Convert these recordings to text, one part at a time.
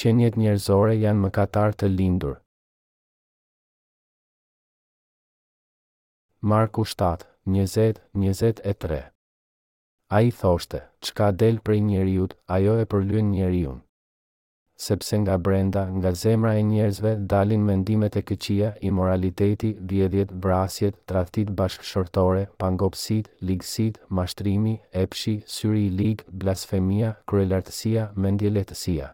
Qeniet njerëzore janë mëkatarë të lindur. Marku 7, 20, 23 Ai thoshte, Çka del prej njeriut, ajo e përlyen njeriun. sepse nga brenda, nga zemra e njerëzve dalin mendimet e këqija, imoraliteti, vjedhjet, vrasjet, tradhtitë bashkëshortore, pangopësitë, ligësitë, mashtrimi, epshi, syri i ligë, blasfemia, kryelartësia, mendjelehtësia.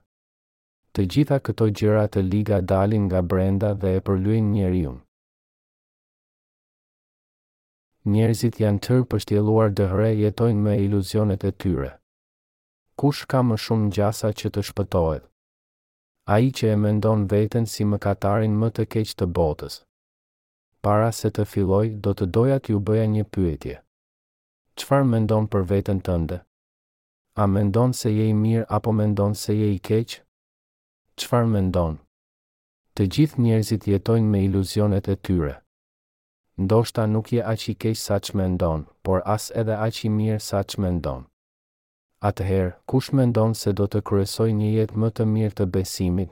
Të gjitha këto gjëra të liga dalin nga brenda dhe e përlyejnë njeriun. Njerëzit janë të pështjelluar dhe jetojnë me iluzionet e tyre. Kush ka më shumë gjasa që të shpëtohet? Ai që e mendon veten si mëkatarin më të keq të botës. Para se të filloj, do të doja t'ju bëja një pyetje. Çfarë mendon për veten tënde? A mendon se je i mirë apo mendon se je i keq? Çfarë mendon? Të gjithë njerëzit jetojnë me iluzionet e tyre. Ndoshta nuk je aq i keq sa ç'mendon, por as edhe aq i mirë sa ç'mendon. Atëherë, kush mendon se do të kryesojë një jetë më të mirë të besimit?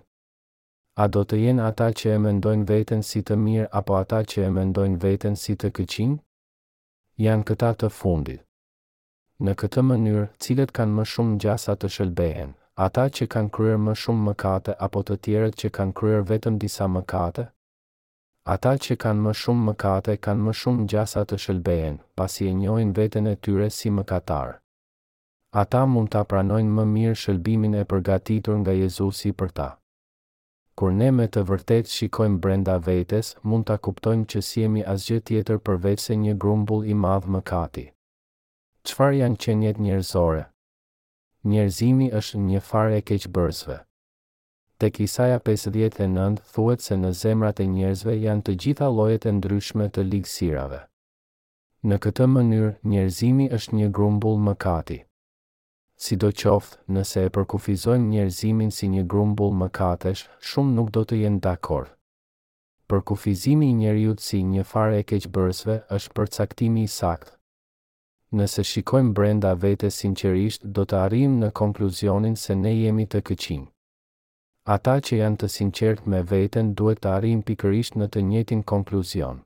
A do të jenë ata që e mendojnë veten si të mirë apo ata që e mendojnë veten si të këqinj? Janë këta të fundit. Në këtë mënyrë, cilët kanë më shumë gjasa të shëlbehen, ata që kanë kryer më shumë mëkate apo të tjerët që kanë kryer vetëm disa mëkate? Ata që kanë më shumë mëkate kanë më shumë gjasa të shëlbehen, pasi e njohin veten e tyre si mëkatarë. Ata mund ta pranojnë më mirë shëlbimin e përgatitur nga Jezusi për ta. Kur ne me të vërtetë shikojmë brenda vetes, mund ta kuptojmë që s'jemi asgjë tjetër përveçse një grumbull i madh mëkati. Çfarë janë qeniet njerëzore? Njerëzimi është një farë e keqbërësve. Tek Isaja pesëdhjetë e nëntë thuhet se në zemrat e njerëzve janë të gjitha llojet e ndryshme të ligësirave. Në këtë mënyrë, njerëzimi është një grumbull mëkati. Sidoqoftë, nëse e përkufizojmë njerëzimin si një grumbull mëkatesh, shumë nuk do të jenë dakord. Përkufizimi i njeriut si një farë e keqbërësve është përcaktimi i saktë. Nëse shikojmë brenda vetes sinqerisht do të arrijmë në konkluzionin se ne jemi të këqinj. Ata që janë të sinqertë me veten duhet të arrijnë pikërisht në të njëjtin konkluzion.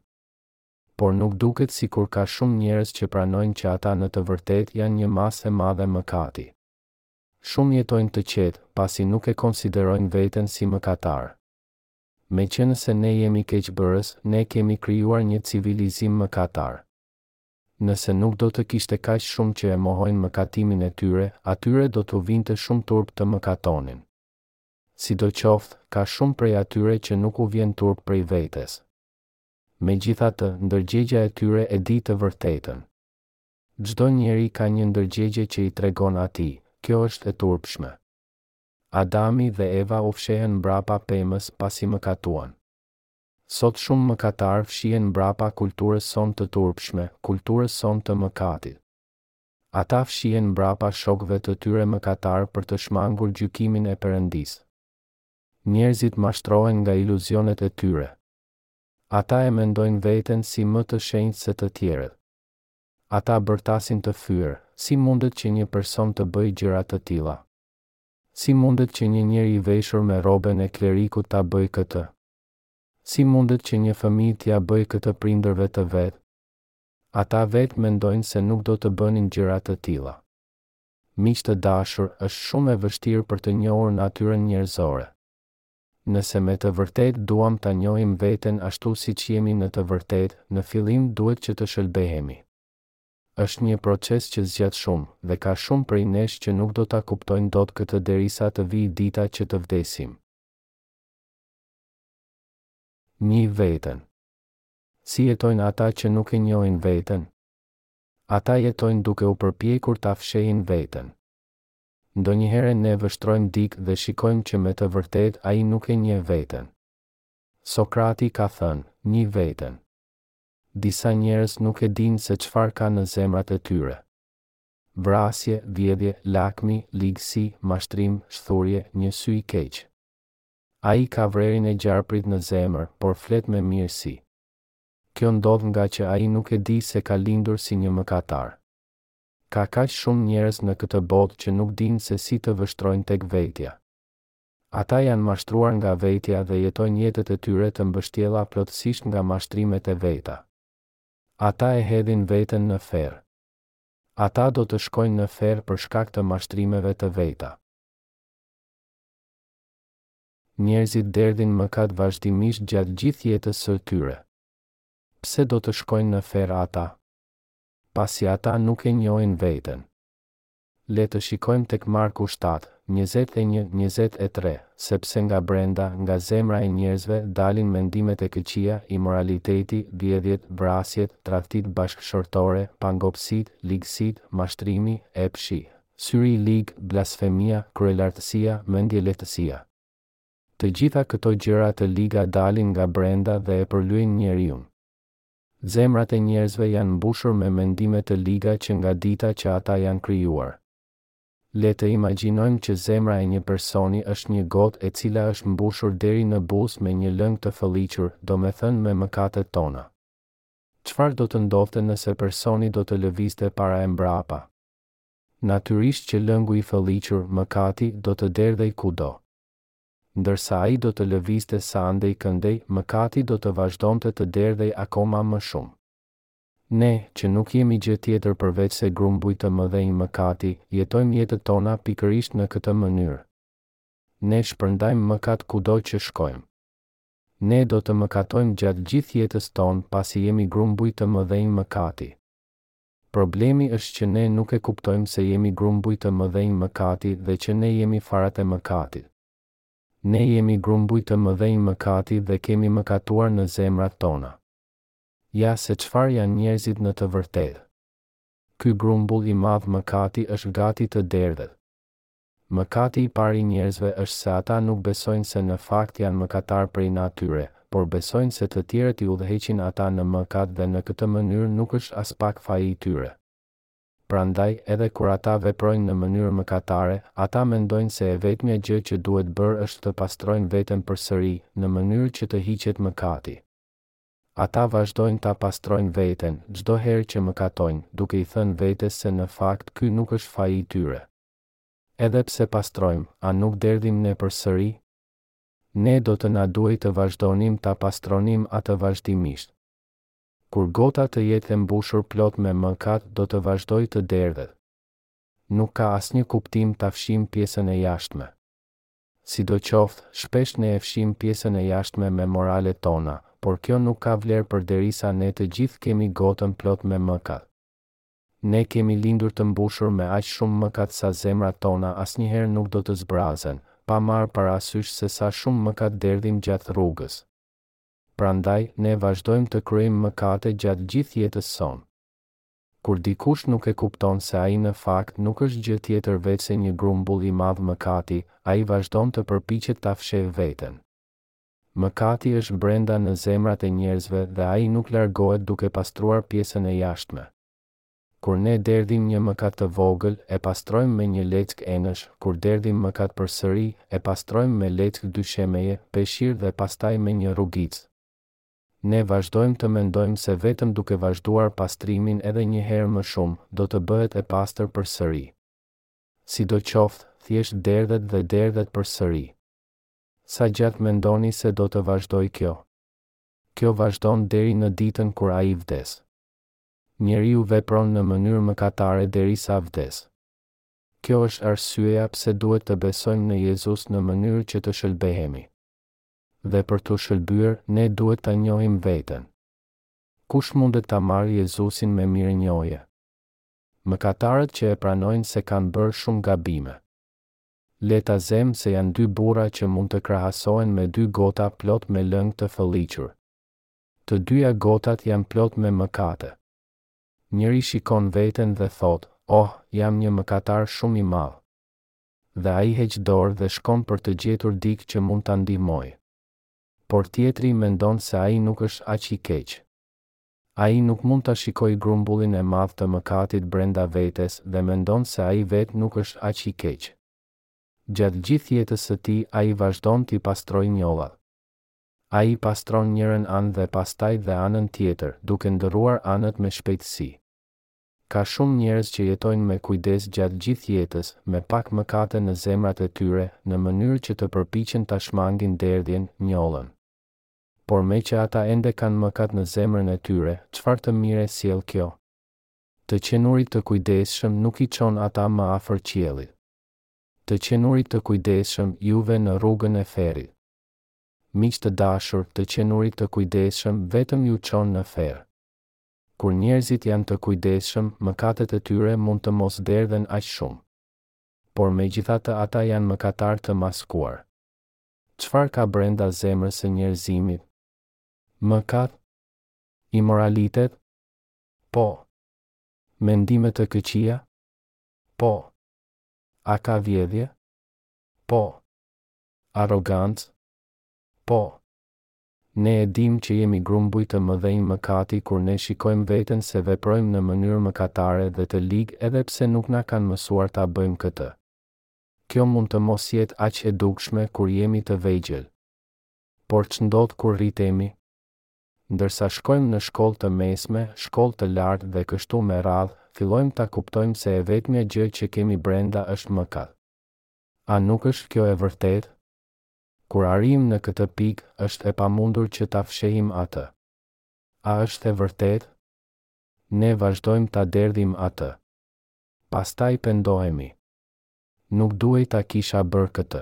Por nuk duket sikur ka shumë njerëz që pranojnë që ata në të vërtetë janë një masë e madhe mëkati. Shumë jetojnë të qetë, pasi nuk e konsiderojnë veten si mëkatarë. Meqenëse ne jemi keqbërës, ne kemi krijuar një civilizim mëkatar. Nëse nuk do të kishte kaq shumë që e mohojnë mëkatimin e tyre, atyre do t'u vinte shumë turp të mëkatonin. Sidoqoftë, ka shumë prej atyre që nuk u vjen turp prej vetes. Megjithatë, ndërgjegja e tyre e di të vërtetën. Çdo njeri ka një ndërgjegje që i tregon atij, Kjo është e turpshme. Adami dhe Eva u fshehën mbrapa pemës pasi mëkatuan. Sot shumë mëkatarë fshihen mbrapa kulturës sonë të turpshme, kulturës sonë të mëkatit. Ata fshihen mbrapa shokëve të tyre mëkatarë për të shmangur gjykimin e Perëndisë. Njerëzit mashtrohen nga iluzionet e tyre. Ata e mendojnë veten si më të shenjtë se të tjerët. Ata bërtasin të fyer, si mundet që një person të bëjë gjëra të tilla? Si mundet që një njeri i veshur me rroben e klerikut ta bëjë këtë? Si mundet që një fëmijë t'ia bëjë këtë prindërve të vet? Ata vetë mendojnë se nuk do të bënin gjëra të tilla. Miq të dashur, është shumë e vështirë për të njohur natyrën njerëzore. Nëse me të vërtetë duam ta njohim veten ashtu siç jemi në të vërtetë, në fillim duhet që të shëlbehemi. Është një proces që zgjat shumë, dhe ka shumë prej nesh që nuk do ta kuptojnë dot këtë derisa të vijë dita që të vdesim. Njih veten. Si jetojnë ata që nuk e njohin veten? Ata jetojnë duke u përpjekur ta fshehin veten. Ndonjëherë ne vështrojmë dikë dhe shikojmë që me të vërtetë ai nuk e njeh veten. Sokrati ka thënë, Njih veten. Disa njerëz nuk e dinë se çfarë ka në zemrat e tyre. Vrasje, vjedhje, lakmi, ligësi, mashtrim, shthurje, një sy i keq. Ai ka vrerin e gjarprit në zemër, por flet me mirësi. Kjo ndodh ngaqë ai nuk e di se ka lindur si një mëkatar. Ka kaq shumë njerëz në këtë botë që nuk dinë se si të vështrojnë tek vetja. Ata janë mashtruar nga vetja dhe jetojnë jetët e tyre të mbështjella plotësisht nga mashtrimet e veta. Ata e hedhin veten në ferr. Ata do të shkojnë në ferr për shkak të mashtrimeve të veta. Njerëzit derdhin mëkat vazhdimisht gjatë gjithë jetës së tyre. Pse do të shkojnë në ferr ata? Pasi ata nuk e njohin veten. Le të shikojmë tek Marku shtatë, njëzet e një, njëzet e tre, Sepse nga brenda, nga zemra e njerëzve, dalin mendimet e këqija, imoraliteti, vjedhjet, vrasjet, tradhtitë bashkëshortore, pangopësitë, ligësitë, mashtrimi, epshi, Syri i lig, blasfemia, kryelartësia, mendjelehtësia. Të gjitha këto gjëra të liga dalin nga brenda dhe e përlyejnë njeriun. Zemrat e njerëzve janë mbushur me mendime të liga që nga dita që ata janë krijuar. Le të imagjinojmë që zemra e një personi është një gotë e cila është mbushur deri në buzë me një lëng të fëlliqur, domethënë me mëkatet tona. Çfarë do të ndodhte nëse personi do të lëvizte para e mbrapa? Natyrisht që lëngu i fëlliqur, mëkati, do të derdhej kudo. Ndërsa ai do të lëvizte sa andej këndej, mëkati do të vazhdonte të derdhej akoma më shumë. Ne, që nuk jemi gjë tjetër përveçse grumbuj të mëdhenj mëkati, jetojmë jetët tona pikërisht në këtë mënyrë. Ne shpërndajmë mëkat kudo që shkojmë. Ne do të mëkatojmë gjatë gjithë jetës tonë pasi jemi grumbuj të mëdhenj mëkati. Problemi është që ne nuk e kuptojmë se jemi grumbuj të mëdhenj mëkati dhe që ne jemi farat e mëkatit. Ne jemi grumbuj të mëdhenj mëkati dhe kemi mëkatuar në zemrat tona. Ja se çfarë janë njerëzit në të vërtetë. Ky grumbull i madh mëkati është gati të derdhet. Mëkati i parë i njerëzve është se ata nuk besojnë se në fakt janë mëkatarë prej natyre, por besojnë se të tjerët i udhëheqin ata në mëkat dhe në këtë mënyrë nuk është aspak faji i tyre. Prandaj, edhe kur ata veprojnë në mënyrë mëkatare, ata mendojnë se e vetmja gjë që duhet bërë është të pastrojnë veten përsëri, në mënyrë që të hiqet mëkati. Ata vazhdojnë ta pastrojnë veten, çdo herë që mëkatojnë, duke i thënë vetes se në fakt ky nuk është faji i tyre. Edhe pse pastrojmë, a nuk derdhim ne përsëri? Ne do të na duhej të vazhdonim ta pastronim atë vazhdimisht. Kur gota të jetë e mbushur plot me mëkat do të vazhdojë të derdhet. Nuk ka asnjë kuptim ta fshijmë pjesën e jashtme. Sidoqoftë, shpesh ne e fshijmë pjesën e jashtme me moralet tona, por kjo nuk ka vlerë përderisa ne të gjithë kemi gotën plot me mëkat. Ne kemi lindur të mbushur me aq shumë mëkat sa zemrat tona asnjëherë nuk do të zbrazen, pa marrë parasysh se sa shumë mëkat derdhim gjatë rrugës. Prandaj, ne vazhdojmë të kryejmë mëkate gjatë gjithë jetës sonë. Kur dikush nuk e kupton se ai në fakt nuk është gjë tjetër veçse një grumbull i madh mëkati, ai vazhdon të përpiqet ta fshehë veten. Mëkati është brenda në zemrat e njerëzve dhe ai nuk largohet duke pastruar pjesën e jashtme. Kur ne derdhim një mëkat të vogël, e pastrojmë me një leckë enësh, kur derdhim mëkat përsëri, e pastrojmë me leckë dyshemeje, peshqir dhe pastaj me një rrugicë. Ne vazhdojmë të mendojmë se vetëm duke vazhduar pastrimin edhe një herë më shumë, do të bëhet e pastër përsëri. Sidoqoftë, thjesht derdhet dhe derdhet përsëri. Sa gjatë mendoni se do të vazhdojë kjo? Kjo vazhdon deri në ditën kur ai vdes. Njeriu vepron në mënyrë mëkatare derisa vdes. Kjo është arsyeja pse duhet të besojmë në Jezus në mënyrë që të shëlbehemi. Dhe për t'u shëlbyer, ne duhet ta njohim veten. Kush mundet ta marrë Jezusin me mirënjohje? Mëkatarët që e pranojnë se kanë bërë shumë gabime. Le ta zemë se janë dy burra që mund të krahasohen me dy gota plot me lëng të fëlliqur. Të dyja gotat janë plot me mëkate. Njëri shikon veten dhe thotë, Oh, jam një mëkatar shumë i madh. Dhe ai heq dorë dhe shkon për të gjetur dikë që mund ta ndihmojë. Por tjetri mendon se ai nuk është aq i keq. Ai nuk mund ta shikojë grumbullin e madh të mëkatit brenda vetes dhe mendon se ai vetë nuk është aq i keq. Gjatë gjithë jetës së tij ai vazhdon të pastrojë njolla. Ai pastron njërën anë dhe pastaj dhe anën tjetër, duke ndërruar anët me shpejtësi. Ka shumë njerëz që jetojnë me kujdes gjatë gjithë jetës, me pak mëkate në zemrat e tyre, në mënyrë që të përpiqen ta shmangin derdhjen, njollën. Por meqë ata ende kanë mëkat në zemrën e tyre, çfarë të mire sjell kjo? Të qenurit të kujdesshëm nuk i çon ata më afër qiellit. Të qenurit të kujdesshëm ju vë në rrugën e ferrit. Miq të dashur, të qenurit të kujdesshëm vetëm ju çon në ferr. Kur njerëzit janë të kujdesshëm, mëkatet e tyre mund të mos derdhen aq shumë. Por megjithatë ata janë mëkatarë të maskuar. Çfarë ka brenda zemrës së njerëzimit? Mëkat? Imoralitet? Po. Mendime të këqija? Po. A ka vjedhje? Po. Arrogancë? Po. Ne e dimë që jemi grumbuj të mëdhenj mëkati kur ne shikojmë veten se veprojmë në mënyrë mëkatare dhe të ligë edhe pse nuk na kanë mësuar ta bëjmë këtë. Kjo mund të mos jetë aq e dukshme kur jemi të vegjël. Por ç'ndodh kur rritemi? Ndërsa shkojmë në shkollë të mesme, shkollë të lartë dhe kështu me radhë, fillojmë ta kuptojmë se e vetmja gjë që kemi brenda është mëkat. A nuk është kjo e vërtetë? Kur arrijmë në këtë pikë, është e pamundur që ta fshehim atë. A është e vërtetë? Ne vazhdojmë ta derdhim atë. Pastaj pendohemi. Nuk duhej ta kisha bërë këtë.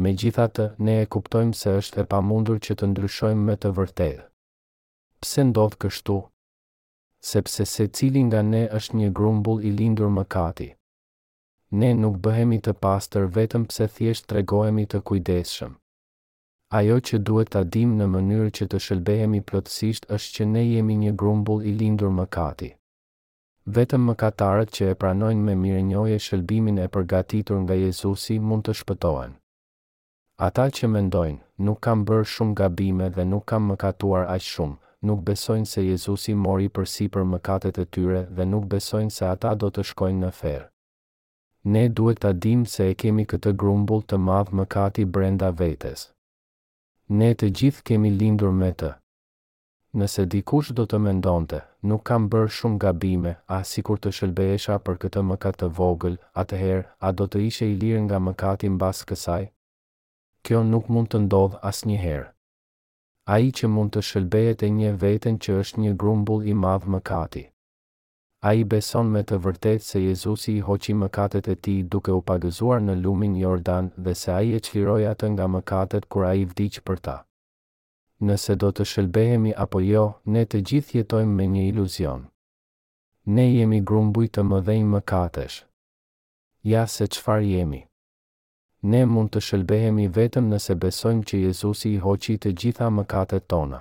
Megjithatë, ne e kuptojmë se është e pamundur që të ndryshojmë me të vërtetë. Pse ndodh kështu? Sepse secili nga ne është një grumbull i lindur mëkati. Ne nuk bëhemi të pastër vetëm pse thjesht tregohemi të kujdesshëm. Ajo që duhet ta dimë në mënyrë që të shëlbehemi plotësisht është që ne jemi një grumbull i lindur mëkati. Vetëm mëkatarët që e pranojnë me mirënjohje shëlbimin e përgatitur nga Jezusi mund të shpëtohen. Ata që mendojnë, Nuk kam bërë shumë gabime dhe nuk kam mëkatuar aq shumë, nuk besojnë se Jezusi mori përsipër mëkatet e tyre dhe nuk besojnë se ata do të shkojnë në ferr. Ne duhet ta dimë se e kemi këtë grumbull të madh mëkati brenda vetes. Ne të gjithë kemi lindur me të. Nëse dikush do të mendonte, nuk kam bërë shumë gabime, a sikur të shëlbehesha për këtë mëkat të vogël, atëherë, a do të ishte i lirë nga mëkati mbas kësaj? Kjo nuk mund të ndodhë asnjëherë. Ai që mund të shëlbehet e njeh veten që është një grumbull i madh mëkati. Ai beson me të vërtetë se Jezusi i hoqi mëkatet e tij duke u pagëzuar në lumin Jordan dhe se Ai e çliroi atë nga mëkatet kur Ai vdiq për ta. Nëse do të shëlbehemi apo jo, ne të gjithë jetojmë me një iluzion. Ne jemi grumbuj të mëdhenj mëkatesh. Ja se çfarë jemi. Ne mund të shëlbehemi vetëm nëse besojmë që Jezusi i hoqi të gjitha mëkatet tona.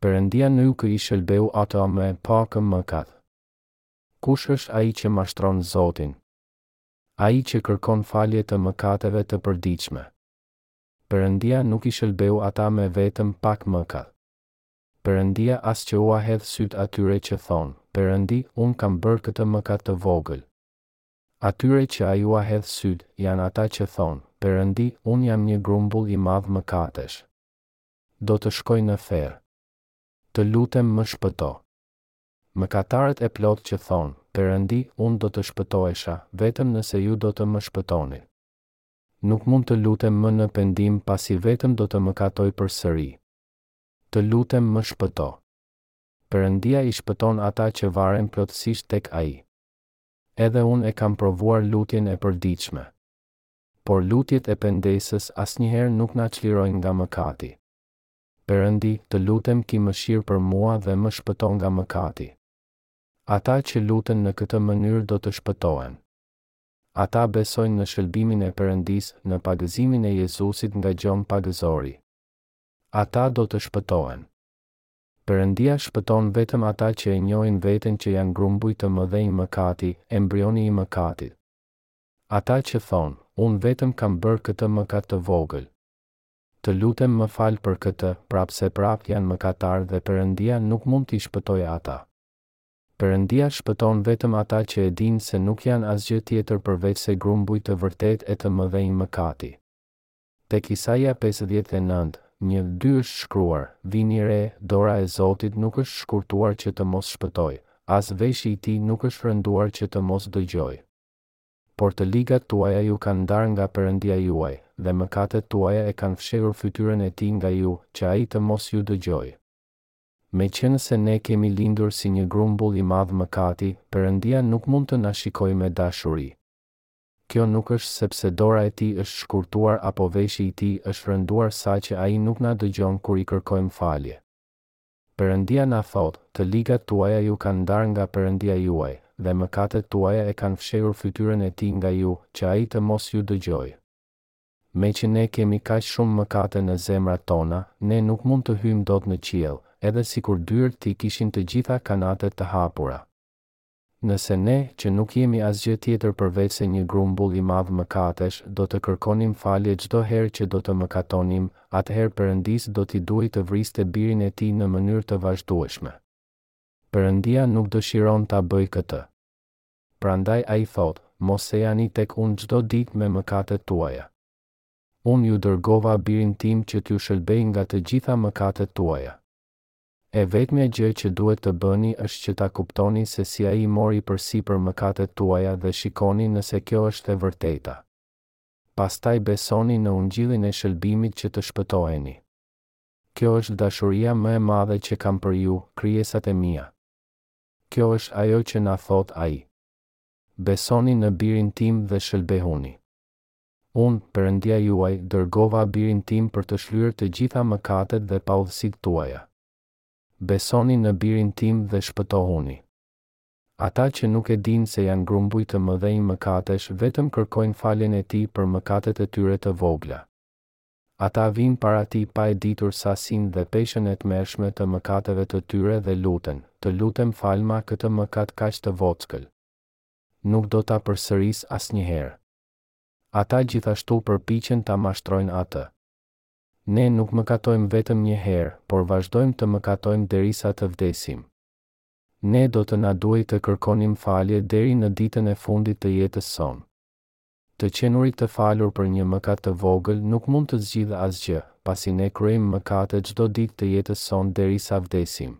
Perëndia nuk i shëlbeu ata me pak mëkat. Kush është ai që mashtron Zotin? Ai që kërkon falje të mëkateve të përditshme. Perëndia nuk i shëlbeu ata me vetëm pak mëkat. Perëndia as që ua hedh sytë atyre që thonë, Perëndi, unë kam bërë këtë mëkat të vogël. Atyre që Ai ua hedh sytë, janë ata që thonë, Perëndi, unë jam një grumbull i madh mëkatesh. Do të shkoj në ferr. Të lutem më shpëto. Mëkatarët e plotë që thonë, Perëndi, unë do të shpëtohesha, vetëm nëse Ju do të më shpëtoni. Nuk mund të lutem më në pendim pasi vetëm do të mëkatoj përsëri. Të lutem më shpëto. Perëndia i shpëton ata që varen plotësisht tek Ai. Edhe unë e kam provuar lutjen e përditshme. Por lutjet e pendesës asnjëherë nuk na çlirojnë nga mëkati. Perëndi, të lutem ki mëshirë për mua dhe më shpëto nga mëkati. Ata që luten në këtë mënyrë do të shpëtohen. Ata besojnë në shëlbimin e Perëndisë, në pagëzimin e Jezusit nga Gjon Pagëzori. Ata do të shpëtohen. Perëndia shpëton vetëm ata që e njohin veten që janë grumbuj të mëdhenj mëkati, embrioni i mëkatit. Ata që thonë, Unë vetëm kam bërë këtë mëkat të vogël. Të lutem më fal për këtë, prapë se prapë janë mëkatarë dhe Perëndia nuk mund t'i shpëtojë ata. Perëndia shpëton vetëm ata që e dinë se nuk janë asgjë tjetër përveçse grumbuj të vërtetë e të mëdhenj mëkati. Tek Isaia pesëdhjetë e nëntë, një, dy është shkruar, Vini re, dora e Zotit nuk është shkurtuar që të mos shpëtojë, as veshi i tij nuk është rënduar që të mos dëgjojë. Por të ligat tuaja ju kanë ndarë nga Perëndia juaj, dhe mëkatet tuaja e kanë fshehur fytyrën e tij nga ju, që ai të mos ju dëgjojë. Meqenëse ne kemi lindur si një grumbull i madh mëkati, Perëndia nuk mund të na shikojë me dashuri. Kjo nuk është sepse dora e tij është shkurtuar apo veshi i tij është rënduar saqë ai nuk na dëgjon kur i kërkojmë falje. Perëndia na thotë, Të ligat tuaja ju kanë ndarë nga Perëndia juaj, dhe mëkatet tuaja e kanë fshehur fytyrën e Tij nga ju, që Ai të mos ju dëgjojë. Meqë ne kemi kaq shumë mëkate në zemrat tona, ne nuk mund të hyjmë dot në qiell, edhe sikur dyert t'i kishin të gjitha kanatet të hapura. Nëse ne, që nuk jemi asgjë tjetër përveçse një grumbull i madh mëkatesh, do të kërkonim falje çdo herë që do të mëkatonim, atëherë Perëndisë do t'i duhej të vriste Birin e Tij në mënyrë të vazhdueshme. Perëndia nuk dëshiron ta bëjë këtë. Prandaj Ai thotë, Mos ejani tek Unë çdo ditë me mëkatet tuaja. Unë ju dërgova Birin Tim që t'ju shëlbejë nga të gjitha mëkatet tuaja. E vetmja gjë që duhet të bëni është që ta kuptoni se si Ai mori përsipër mëkatet tuaja dhe shikoni nëse kjo është e vërteta. Pastaj besoni në ungjillin e shëlbimit që të shpëtoheni. Kjo është dashuria më e madhe që kam për ju, krijesat e mia. Kjo është ajo që na thotë Ai. Besoni në Birin tim dhe shëlbehuni. Unë, Perëndia juaj, dërgova Birin tim për të shlyer të gjitha mëkatet dhe paudhësitë tuaja. Besoni në Birin tim dhe shpëtohuni. Ata që nuk e dinë se janë grumbuj të mëdhenj mëkatesh vetëm kërkojnë faljen e Tij për mëkatet e tyre të vogla. Ata vijnë para Tij pa e ditur sasinë dhe peshën e tmerrshme të mëkateve të tyre dhe luten, Të lutem falma këtë mëkat kaq të vockël. Nuk do ta përsëris asnjëherë. Ata gjithashtu përpiqen ta mashtrojnë atë. Ne nuk mëkatojmë vetëm një herë, por vazhdojmë të mëkatojmë derisa të vdesim. Ne do të na duhej të kërkonim falje deri në ditën e fundit të jetës sonë. Të qenurit të falur për një mëkat të vogël nuk mund të zgjidhë asgjë, pasi ne kryejmë mëkate çdo ditë të jetës sonë derisa vdesim.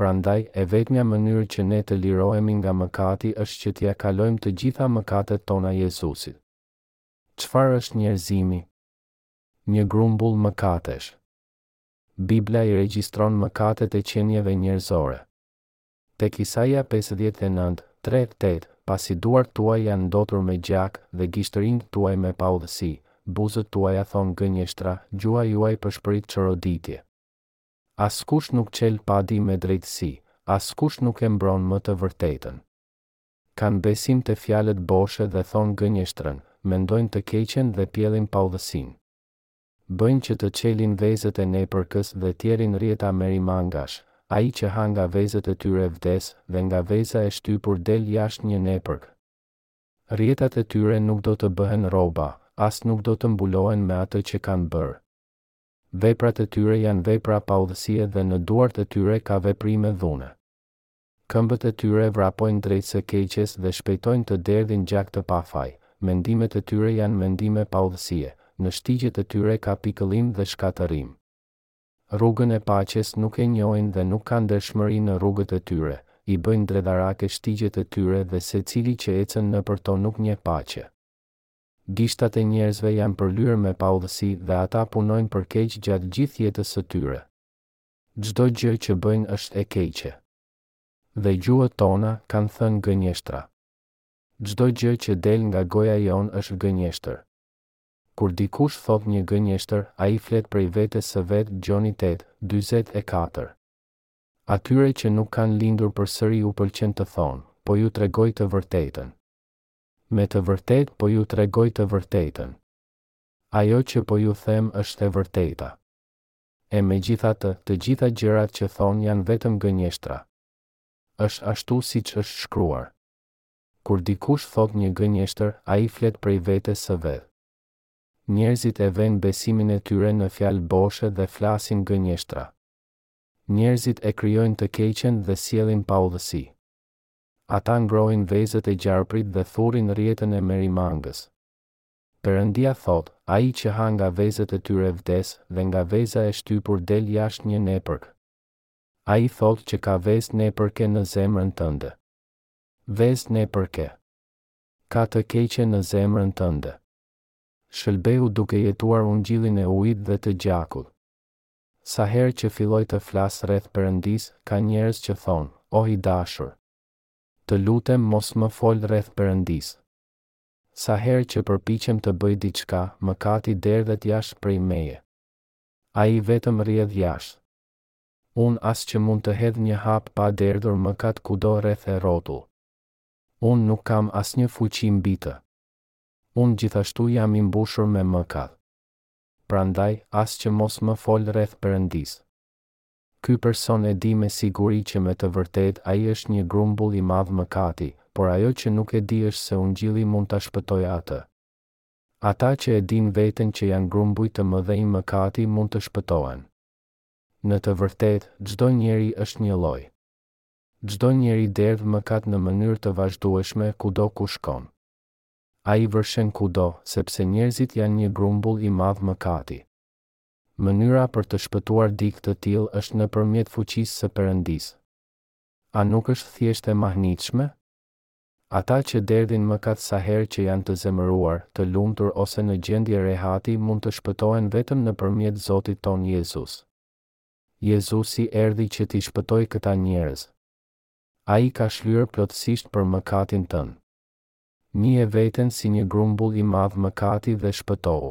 Prandaj, e vetmja mënyrë që ne të lirohemi nga mëkati është që t'ia kalojmë të gjitha mëkatet tona Jezusit. Çfarë është njerëzimi? Një grumbull mëkatesh. Bibla i regjistron mëkatet e qenieve njerëzore. Tek Isaia pesëdhjetë e nëntë, tre, tetë, Pasi duart tuaja janë ndotur me gjak dhe gishtërinjtë tuaj me paudhësi, buzët tuaja thonë gënjeshtra, gjuha juaj pëshpërit çoroditje. Askush nuk çel padi me drejtësi, askush nuk e mbron më të vërtetën. Kanë besim te fjalët boshe dhe thonë gënjeshtrën, mendojnë të keqen dhe pjellin paudhësinë. Bëjnë që të çelin vezët e nepërkës dhe tjerrin rrjeta merimangash, ai që ha nga vezët e tyre vdes dhe nga veza e shtypur del jashtë një nepërkë. Rrjetat e tyre nuk do të bëhen rroba, as nuk do të mbulohen me atë që kanë bërë. Veprat e tyre janë vepra paudhësie dhe në duart e tyre ka veprime dhune. Këmbët e tyre vrapojnë drejt së keqes dhe shpejtojnë të derdhin gjak të pafaj. Mendimet e tyre janë mendime paudhësie, në shtigjet e tyre ka pikëllim dhe shkatërrim. Rrugën e paqes nuk e njohin dhe nuk ka ndershmëri në rrugët e tyre, i bëjnë dredharake shtigjet e tyre dhe secili që ecën nëpër to nuk njeh paqe. Gishtat e njerëzve janë përlyer me paudhësi dhe ata punojnë për keq gjatë gjithë jetës së tyre. Çdo gjë që bëjnë është e keqe. Dhe gjuhët tona, kanë thënë gënjeshtra. Çdo gjë që del nga goja jonë është gënjeshtër. Kur dikush thotë një gënjeshtër, ai flet prej vetes së vet Gjoni tetë, dyzet e katër. Atyre që nuk kanë lindur përsëri u pëlqen të thonë, Po ju tregoj të vërtetën. Me të vërtetë po ju tregoj të vërtetën. Ajo që po ju them është e vërteta. E megjithatë, të gjitha gjërat që thonë janë vetëm gënjeshtra. Është ashtu siç është shkruar. Kur dikush thotë një gënjeshtër, ai flet prej vetes së vet. Njerëzit e venë besimin e tyre në fjalë boshe dhe flasin gënjeshtra. Njerëzit e krijojnë të keqen dhe sjellin paudhësi. Ata ngrohin vezët e gjarprit dhe thurin rrjetën e merimangës. Perëndia thotë, Ai që ha nga vezët e tyre vdes, dhe nga veza e shtypur del jashtë një nepërkë. Ai thotë që ka vezë nepërke në zemrën tënde. Vezë nepërke. Ka të keqe në zemrën tënde. Shëlbehu duke jetuar ungjillin e ujit dhe të gjakut. Sa herë që filloj të flas rreth Perëndisë, ka njerëz që thonë, Oh i dashur! Të lutem mos më fol rreth Perëndisë! Sa herë që përpiqem të bëj diçka, mëkati derdhet jashtë prej meje. Ai vetëm rrjedh jashtë. Unë as që mund të hedh një hap pa derdhur mëkat kudo rreth e rrotull. Unë nuk kam asnjë fuqi mbi të. Unë gjithashtu jam i mbushur me mëkat. Prandaj, as që mos më fol rreth Perëndisë. Ky person e di me siguri që me të vërtetë ai është një grumbull i madh mëkati, por ajo që nuk e di është se Ungjilli mund ta shpëtojë atë. Ata që e dinë veten që janë grumbuj të mëdhenj mëkati mund të shpëtohen. Në të vërtetë, çdo njeri është njëlloj. Çdo njeri derdh mëkat në mënyrë të vazhdueshme kudo ku shkon. Ai vërshen kudo, sepse njerëzit janë një grumbull i madh mëkati. Mënyra për të shpëtuar dikë të tillë është nëpërmjet fuqisë së Perëndisë. A nuk është thjesht e mahnitshme? Ata që derdhin mëkat sa herë që janë të zemëruar, të lumtur ose në gjendje rehati mund të shpëtohen vetëm nëpërmjet Zotit tonë Jezus. Jezusi erdhi që t'i shpëtojë këta njerëz. Ai ka shlyer plotësisht për mëkatin tënd. Njihe veten si një grumbull i madh mëkati dhe shpëtohu.